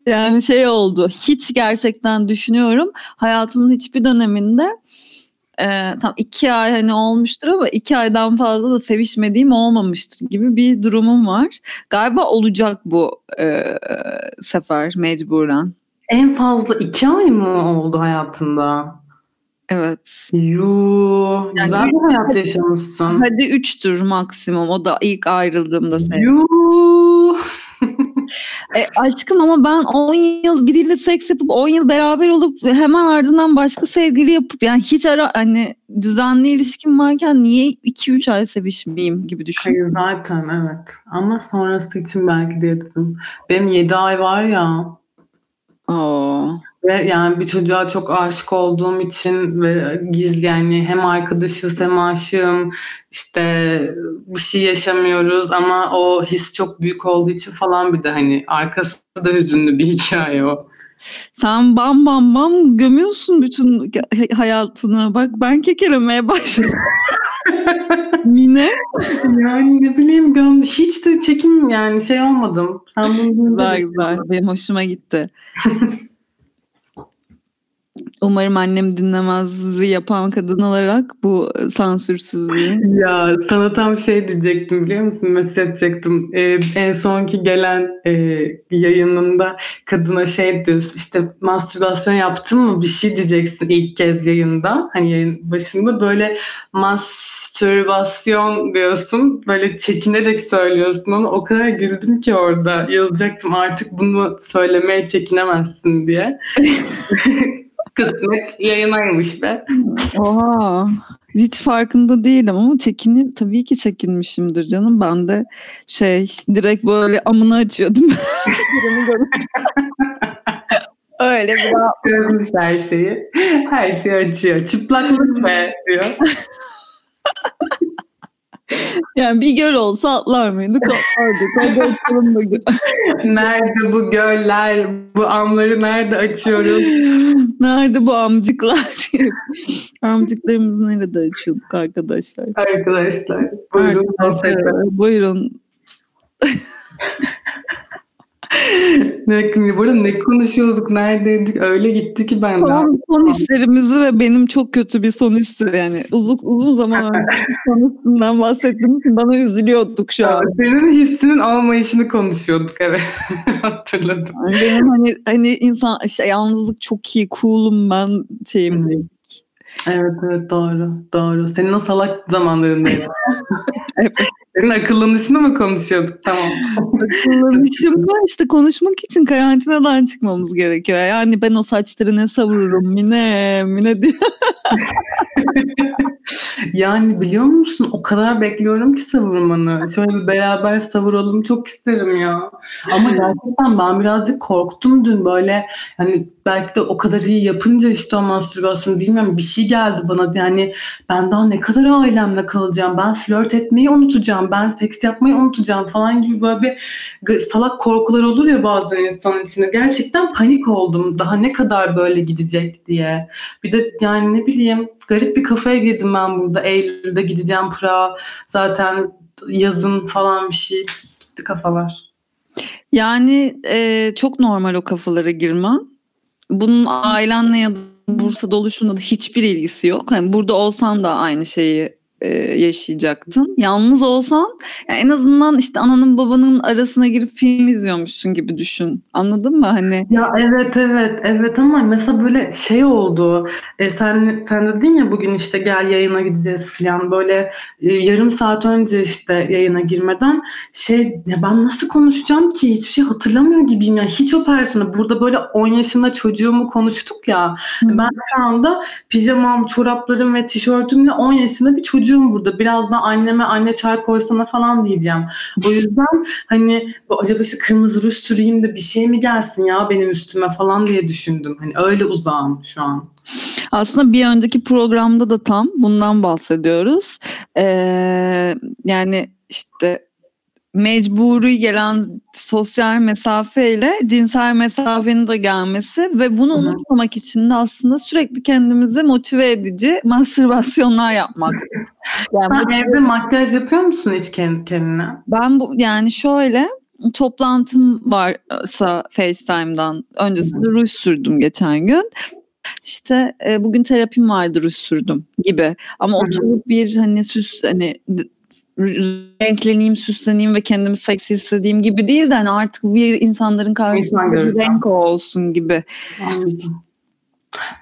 Yani şey oldu. Hiç gerçekten düşünüyorum. Hayatımın hiçbir döneminde e, tam iki ay hani olmuştur ama iki aydan fazla da sevişmediğim olmamıştır gibi bir durumum var. Galiba olacak bu e, sefer mecburen. En fazla iki ay mı oldu hayatında? Evet. Yani güzel bir hayat yaşamışsın. Hadi üçtür maksimum. O da ilk ayrıldığımda sevdim. E, aşkım ama ben 10 yıl biriyle seks yapıp 10 yıl beraber olup hemen ardından başka sevgili yapıp yani hiç ara hani düzenli ilişkim varken niye 2-3 ay sevişmeyeyim gibi düşünüyorum. Hayır zaten evet. Ama sonrası için belki de dedim. Benim 7 ay var ya. Oo. Ve yani bir çocuğa çok aşık olduğum için ve gizli yani hem arkadaşız hem aşığım işte bir şey yaşamıyoruz ama o his çok büyük olduğu için falan bir de hani arkası da hüzünlü bir hikaye o. Sen bam bam bam gömüyorsun bütün hayatını. Bak ben kekelemeye başladım. Mine? Yani ne bileyim göm hiç de çekim yani şey olmadım. Sen bunu güzel güzel. Benim hoşuma gitti. Umarım annem dinlemez yapan kadın olarak bu sansürsüzlüğü. Ya sana tam şey diyecektim biliyor musun? Mesaj edecektim. Ee, en sonki gelen e, yayınında kadına şey diyorsun işte mastürbasyon yaptın mı bir şey diyeceksin ilk kez yayında. Hani yayın başında böyle mastürbasyon diyorsun. Böyle çekinerek söylüyorsun onu. O kadar güldüm ki orada yazacaktım artık bunu söylemeye çekinemezsin diye. Kısmet yayınaymış be. Oha. Hiç farkında değilim ama çekinir tabii ki çekinmişimdir canım. Ben de şey direkt böyle amını açıyordum. Öyle bir Çözmüş her şeyi. Her şeyi açıyor. Çıplaklık be diyor. Yani bir göl olsa atlar mıydık? Atlardık. Nerede bu göller? Bu amları nerede açıyoruz? Nerede bu amcıklar. Amcıklarımızı nerede açıyorduk arkadaşlar? Arkadaşlar. Buyurun. Arkadaşlar, buyurun. ne, burada ne konuşuyorduk, neredeydik? Öyle gitti ki ben de. Son, son hislerimizi ve benim çok kötü bir son hissi yani uzun uzun zaman önce son hissinden bahsettiğim için bana üzülüyorduk şu an. Senin hissinin olmayışını konuşuyorduk evet. Hatırladım. Yani benim hani hani insan işte yalnızlık çok iyi, cool'um ben şeyim. Evet evet doğru doğru. Senin o salak zamanlarındaydı. evet. Senin akıllanışını mı konuşuyorduk? Tamam. Akıllanışımda işte konuşmak için karantinadan çıkmamız gerekiyor. Yani ben o saçları ne savururum Mine, Mine diye. yani biliyor musun? O kadar bekliyorum ki savurmanı. Şöyle bir beraber savuralım çok isterim ya. Ama gerçekten ben birazcık korktum dün. Böyle hani belki de o kadar iyi yapınca işte o mastürbasyonu bilmiyorum. Bir şey geldi bana. Yani ben daha ne kadar ailemle kalacağım? Ben flört etmeyi unutacağım. Ben seks yapmayı unutacağım falan gibi böyle bir salak korkular olur ya bazen insanın içinde. Gerçekten panik oldum. Daha ne kadar böyle gidecek diye. Bir de yani ne bileyim garip bir kafaya girdim ben burada Eylül'de gideceğim Pırağa zaten yazın falan bir şey gitti kafalar. Yani e, çok normal o kafalara girmen bunun ailenle ya da Bursa'da oluşunla da hiçbir ilgisi yok. Yani burada olsan da aynı şeyi yaşayacaktın. Yalnız olsan yani en azından işte ananın babanın arasına girip film izliyormuşsun gibi düşün. Anladın mı hani? Ya evet evet evet ama mesela böyle şey oldu. E, sen sen dedin ya bugün işte gel yayına gideceğiz falan böyle e, yarım saat önce işte yayına girmeden şey ya ben nasıl konuşacağım ki hiçbir şey hatırlamıyor gibiyim ya hiç o persona burada böyle 10 yaşında çocuğumu konuştuk ya. Hı. Ben şu anda pijamam, çoraplarım ve tişörtümle 10 yaşında bir çocuğum çocuğum burada. Birazdan anneme anne çay koysana falan diyeceğim. O yüzden hani acaba işte kırmızı ruj süreyim de bir şey mi gelsin ya benim üstüme falan diye düşündüm. Hani öyle uzağım şu an. Aslında bir önceki programda da tam bundan bahsediyoruz. Ee, yani işte mecburi gelen sosyal mesafeyle cinsel mesafenin de gelmesi ve bunu unutmamak için de aslında sürekli kendimizi motive edici mastürbasyonlar yapmak. Yani Sen bu, evde makyaj yapıyor musun hiç kendine? Ben bu yani şöyle toplantım varsa FaceTime'dan öncesinde ruj sürdüm geçen gün. İşte e, bugün terapim vardı ruj sürdüm gibi. Ama Hı-hı. oturup bir hani süs hani renkleneyim, süsleneyim ve kendimi seksi istediğim gibi değil de hani artık bir insanların karşısında İnsan bir renk olsun gibi.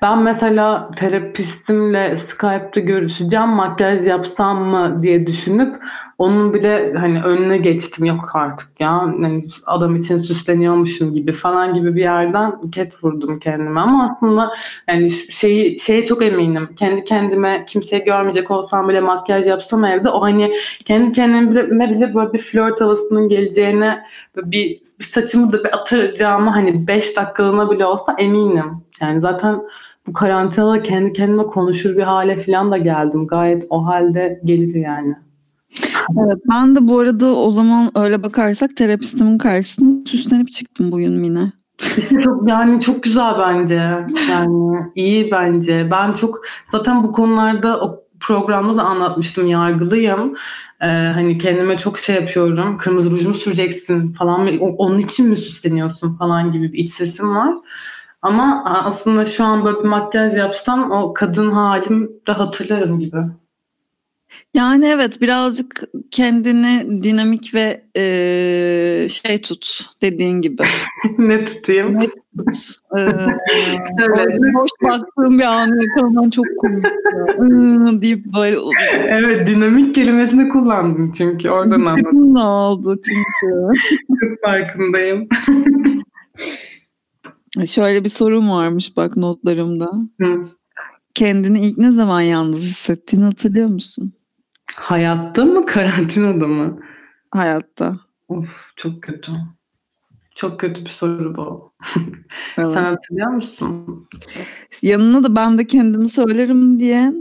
Ben mesela terapistimle Skype'da görüşeceğim, makyaj yapsam mı diye düşünüp onun bile hani önüne geçtim yok artık ya. Yani adam için süsleniyormuşum gibi falan gibi bir yerden ket vurdum kendime ama aslında yani şeyi şeye çok eminim. Kendi kendime kimseyi görmeyecek olsam bile makyaj yapsam evde o hani kendi kendime bile böyle bir flört havasının geleceğine bir, bir saçımı da bir atacağımı hani 5 dakikalığına bile olsa eminim. Yani zaten bu karantinada kendi kendime konuşur bir hale falan da geldim. Gayet o halde gelir yani. Evet ben de bu arada o zaman öyle bakarsak terapistimin karşısına süslenip çıktım bugün yine. İşte çok yani çok güzel bence. Yani iyi bence. Ben çok zaten bu konularda o programda da anlatmıştım yargılıyım. Ee, hani kendime çok şey yapıyorum. Kırmızı ruj mu süreceksin falan mı? Onun için mi süsleniyorsun falan gibi bir iç sesim var. Ama aslında şu an böyle bir makyaj yapsam o kadın halim de hatırlarım gibi. Yani evet birazcık kendini dinamik ve e, şey tut dediğin gibi. ne tutayım? Ne tut. Ee, boş baktığım bir anı yakalaman çok komik. deyip böyle. Evet dinamik kelimesini kullandım çünkü oradan anladım. ne oldu çünkü? çok farkındayım. Şöyle bir sorum varmış bak notlarımda. Hı. Kendini ilk ne zaman yalnız hissettiğini hatırlıyor musun? Hayatta mı karantinada mı? Hayatta. Of çok kötü. Çok kötü bir soru bu. Evet. Sen hatırlıyor musun? Yanına da ben de kendimi söylerim diye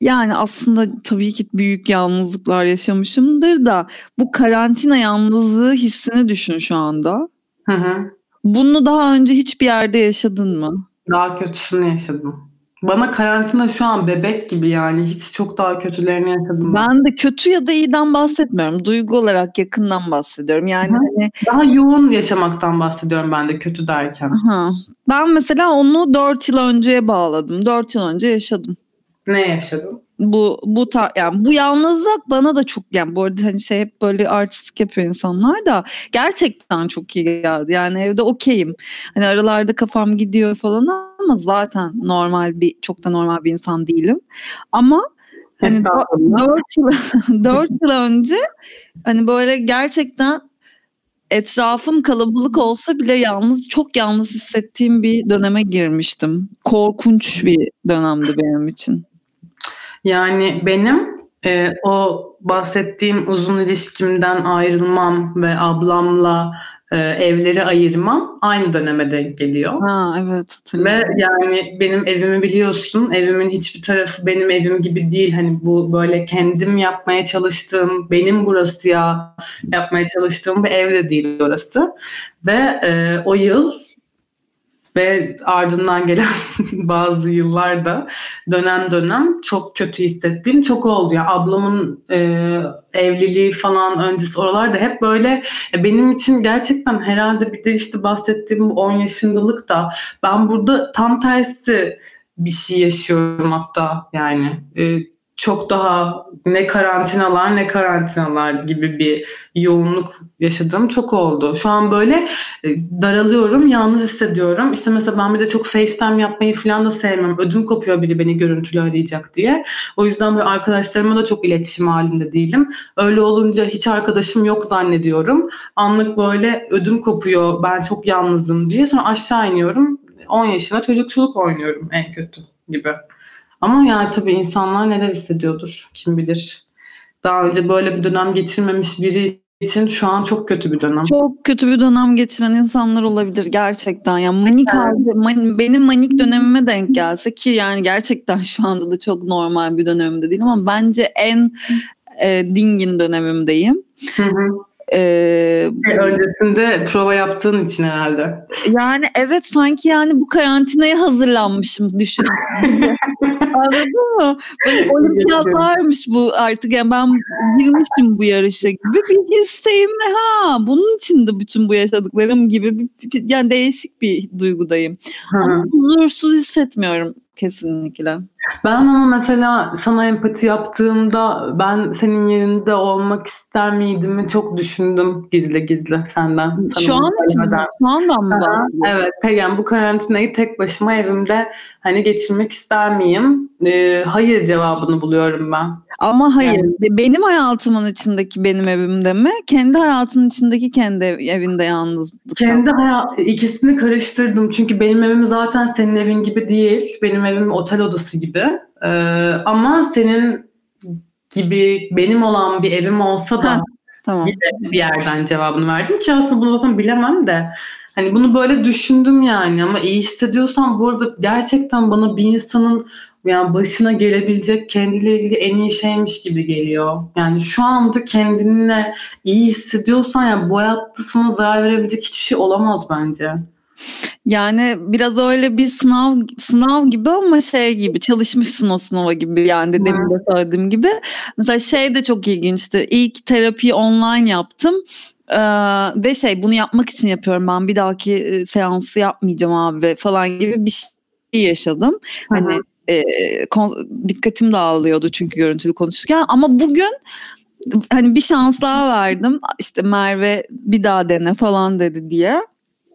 Yani aslında tabii ki büyük yalnızlıklar yaşamışımdır da bu karantina yalnızlığı hissini düşün şu anda. Hı hı. Bunu daha önce hiçbir yerde yaşadın mı? Daha kötüsünü yaşadım. Bana karantina şu an bebek gibi yani. Hiç çok daha kötülerini yaşadım. Ben de kötü ya da iyiden bahsetmiyorum. Duygu olarak yakından bahsediyorum. Yani Hı. hani Daha yoğun yaşamaktan bahsediyorum ben de kötü derken. aha. ben mesela onu 4 yıl önceye bağladım. 4 yıl önce yaşadım. Ne yaşadın? Bu bu tar yani bu yalnızlık bana da çok yani bu arada hani şey hep böyle artistik yapıyor insanlar da gerçekten çok iyi geldi. Yani evde okeyim. Hani aralarda kafam gidiyor falan ama zaten normal bir çok da normal bir insan değilim. Ama hani. 4 yıl 4 yıl önce hani böyle gerçekten etrafım kalabalık olsa bile yalnız çok yalnız hissettiğim bir döneme girmiştim. Korkunç bir dönemdi benim için. Yani benim e, o bahsettiğim uzun ilişkimden ayrılmam ve ablamla e, evleri ayırmam aynı döneme denk geliyor. Ha evet Ve yani benim evimi biliyorsun. Evimin hiçbir tarafı benim evim gibi değil. Hani bu böyle kendim yapmaya çalıştığım, benim burası ya yapmaya çalıştığım bir ev de değil orası. Ve e, o yıl ve ardından gelen bazı yıllarda dönem dönem çok kötü hissettiğim çok oldu. Yani ablamın e, evliliği falan öncesi oralarda hep böyle e, benim için gerçekten herhalde bir de işte bahsettiğim bu 10 yaşındalık da ben burada tam tersi bir şey yaşıyorum hatta yani. E, çok daha ne karantinalar ne karantinalar gibi bir yoğunluk yaşadığım çok oldu. Şu an böyle e, daralıyorum, yalnız hissediyorum. İşte mesela ben bir de çok FaceTime yapmayı falan da sevmem. Ödüm kopuyor biri beni görüntülü arayacak diye. O yüzden böyle arkadaşlarıma da çok iletişim halinde değilim. Öyle olunca hiç arkadaşım yok zannediyorum. Anlık böyle ödüm kopuyor, ben çok yalnızım diye. Sonra aşağı iniyorum. 10 yaşında çocukçuluk oynuyorum en kötü gibi. Ama yani tabii insanlar neler hissediyordur kim bilir. Daha önce böyle bir dönem geçirmemiş biri için şu an çok kötü bir dönem. Çok kötü bir dönem geçiren insanlar olabilir gerçekten. Yani manik Evet. halde, man- benim manik dönemime denk gelse ki yani gerçekten şu anda da çok normal bir dönemimde değil ama bence en e, dingin dönemimdeyim. Hı hı. E, Öncesinde prova yaptığın için herhalde. yani evet sanki yani bu karantinaya hazırlanmışım düşün. Anladın mı? Böyle olimpiyatlarmış bu artık yani ben girmişim bu yarışa gibi bir hisseyim ve ha bunun için de bütün bu yaşadıklarım gibi bir, yani değişik bir duygudayım. Hı. Ama huzursuz hissetmiyorum kesinlikle. Ben ama mesela sana empati yaptığımda ben senin yerinde olmak ister miydim çok düşündüm gizli gizli senden. Sana Şu an için mi? Şu andan mı? Evet, yani bu karantinayı tek başıma evimde hani geçirmek ister miyim? Ee, hayır cevabını buluyorum ben. Ama hayır Yani- be- benim hayatımın içindeki benim evimde mi? Kendi hayatının içindeki kendi ev- evinde yalnızlık. Kendi hayat ikisini karıştırdım çünkü benim evim zaten senin evin gibi değil. Benim evim otel odası gibi. Ee, ama senin gibi benim olan bir evim olsa da Ha. Tamam. bir yerden cevabını verdim ki aslında bunu zaten bilemem de hani bunu böyle düşündüm yani ama iyi hissediyorsam bu arada gerçekten bana bir insanın yani başına gelebilecek kendiyle ilgili en iyi şeymiş gibi geliyor. Yani şu anda kendinle iyi hissediyorsan yani bu hayatta sana zarar verebilecek hiçbir şey olamaz bence. Yani biraz öyle bir sınav sınav gibi ama şey gibi çalışmışsın o sınava gibi yani de demin de söylediğim gibi. Mesela şey de çok ilginçti. İlk terapiyi online yaptım. Ee, ve şey bunu yapmak için yapıyorum ben. Bir dahaki e, seansı yapmayacağım abi falan gibi bir şey yaşadım. Hani e, kon- dikkatim dağılıyordu çünkü görüntülü konuşurken. Ama bugün hani bir şans daha verdim. İşte Merve bir daha dene falan dedi diye.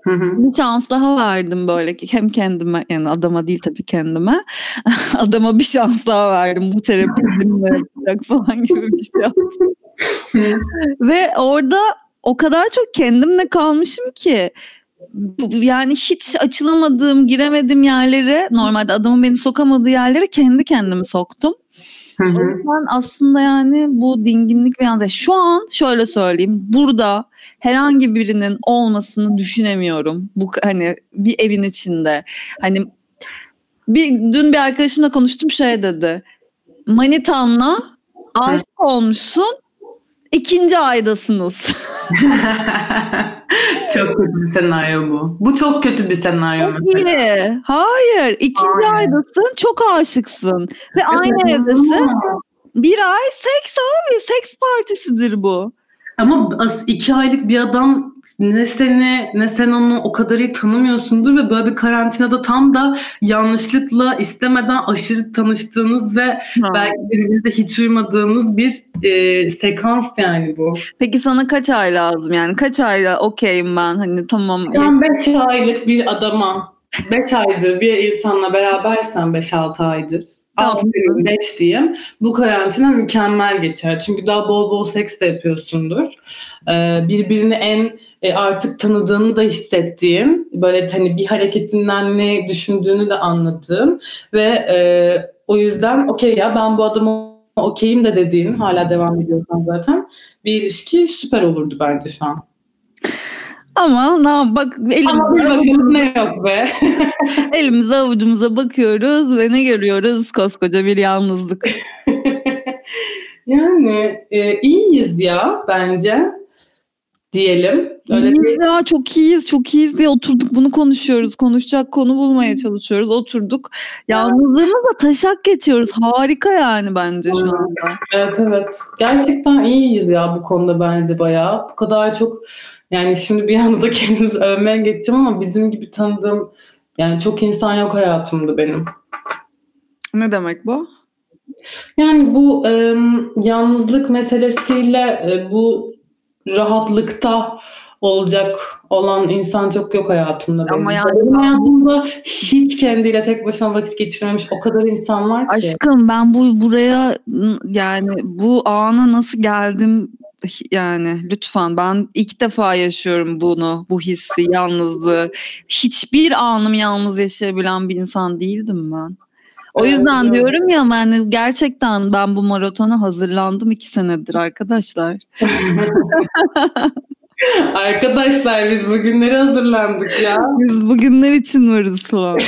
Hı hı. bir şans daha verdim böyle. Ki hem kendime yani adama değil tabii kendime. Adama bir şans daha verdim. Bu terapi falan gibi bir şey ve orada o kadar çok kendimle kalmışım ki yani hiç açılamadığım giremediğim yerlere normalde adamın beni sokamadığı yerlere kendi kendimi soktum. Hı O hı. yüzden aslında yani bu dinginlik ve yalnız şu an şöyle söyleyeyim burada herhangi birinin olmasını düşünemiyorum. Bu hani bir evin içinde hani bir dün bir arkadaşımla konuştum şey dedi. manitanla aşık olmuşsun. İkinci aydasınız. çok kötü bir senaryo bu. Bu çok kötü bir senaryo. Çok iyi. Hayır. İkinci Aynen. aydasın. Çok aşıksın. Ve aynı evdesin. Bir ay seks abi. Seks partisidir bu. Ama iki aylık bir adam ne seni ne sen onu o kadar iyi tanımıyorsundur ve böyle bir karantinada tam da yanlışlıkla istemeden aşırı tanıştığınız ve ha. belki birbirinize hiç uymadığınız bir e, sekans yani bu. Peki sana kaç ay lazım yani kaç ayla okeyim ben hani tamam. Ben 5 aylık bir adama 5 aydır bir insanla berabersen 5-6 aydır 6 gün 5 diyeyim. Bu karantina mükemmel geçer. Çünkü daha bol bol seks de yapıyorsundur. Ee, birbirini en e, artık tanıdığını da hissettiğin, böyle hani bir hareketinden ne düşündüğünü de anladığın ve e, o yüzden okey ya ben bu adamı okeyim de dediğin, hala devam ediyorsan zaten bir ilişki süper olurdu bence şu an. Ama na bak elimize Ama bir bakalım ne yok be. elimize avucumuza bakıyoruz ve ne görüyoruz? Koskoca bir yalnızlık. yani e, iyiyiz ya bence diyelim. Öyle iyiyiz ya çok iyiyiz çok iyiyiz diye oturduk bunu konuşuyoruz. Konuşacak konu bulmaya çalışıyoruz. Oturduk. Yalnızlığımızla taşak geçiyoruz. Harika yani bence şu anda. Evet evet. Gerçekten iyiyiz ya bu konuda bence bayağı. Bu kadar çok yani şimdi bir anda da kendimizi övmeye geçeceğim ama bizim gibi tanıdığım yani çok insan yok hayatımda benim. Ne demek bu? Yani bu e, yalnızlık meselesiyle e, bu rahatlıkta olacak olan insan çok yok hayatımda benim. Ama yani benim hayatımda hiç kendiyle tek başına vakit geçirmemiş o kadar insan var ki. Aşkım ben bu buraya yani bu ana nasıl geldim yani lütfen ben ilk defa yaşıyorum bunu bu hissi yalnızlığı hiçbir anım yalnız yaşayabilen bir insan değildim ben. O yüzden evet, diyorum ya ben gerçekten ben bu maratona hazırlandım iki senedir arkadaşlar. Arkadaşlar biz bugünleri hazırlandık ya. Biz bugünler için varız falan.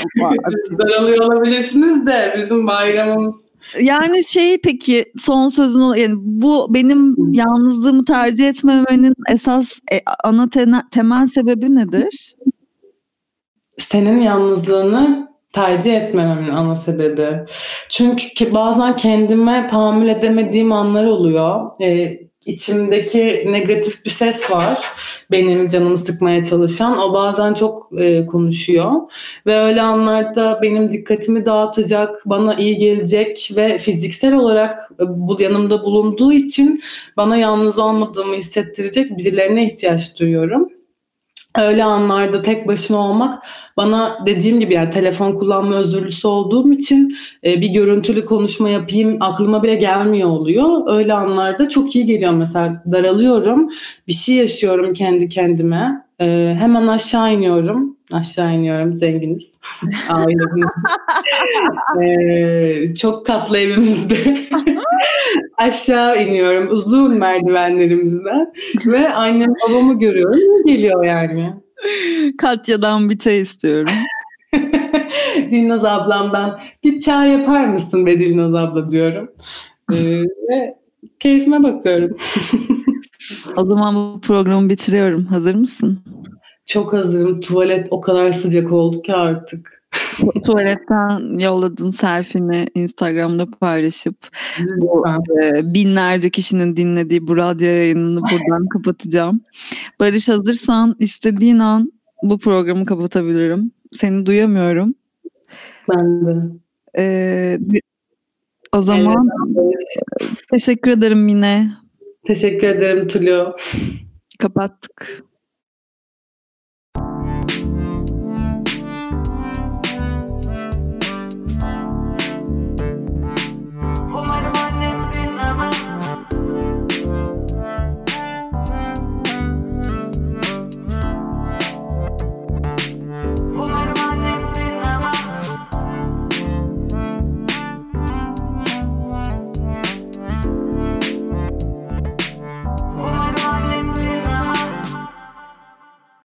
Daralıyor olabilirsiniz de bizim bayramımız yani şey peki son sözün yani bu benim yalnızlığımı tercih etmemenin esas e, ana te- temel sebebi nedir? Senin yalnızlığını tercih etmememin ana sebebi. Çünkü bazen kendime tahammül edemediğim anlar oluyor. Ee, içimdeki negatif bir ses var. Benim canımı sıkmaya çalışan. O bazen çok e, konuşuyor. Ve öyle anlarda benim dikkatimi dağıtacak, bana iyi gelecek ve fiziksel olarak e, bu yanımda bulunduğu için bana yalnız olmadığımı hissettirecek birilerine ihtiyaç duyuyorum öyle anlarda tek başına olmak bana dediğim gibi yani telefon kullanma özürlüsü olduğum için e, bir görüntülü konuşma yapayım aklıma bile gelmiyor oluyor. Öyle anlarda çok iyi geliyor mesela daralıyorum bir şey yaşıyorum kendi kendime e, hemen aşağı iniyorum aşağı iniyorum zenginiz ee, çok katlı evimizde aşağı iniyorum uzun merdivenlerimizden ve annem babamı görüyorum geliyor yani. Katya'dan bir çay istiyorum. Dilnaz ablamdan bir çay yapar mısın be Dilnaz abla diyorum. Ee, ve keyfime bakıyorum. o zaman bu programı bitiriyorum. Hazır mısın? Çok hazırım. Tuvalet o kadar sıcak oldu ki artık. Tuvaletten yolladığın selfie'ni Instagram'da paylaşıp bu, e, binlerce kişinin dinlediği bu radyo yayınını buradan kapatacağım. Barış hazırsan istediğin an bu programı kapatabilirim. Seni duyamıyorum. Ben de. Ee, o zaman evet. teşekkür ederim Mine. Teşekkür ederim Tulio. Kapattık.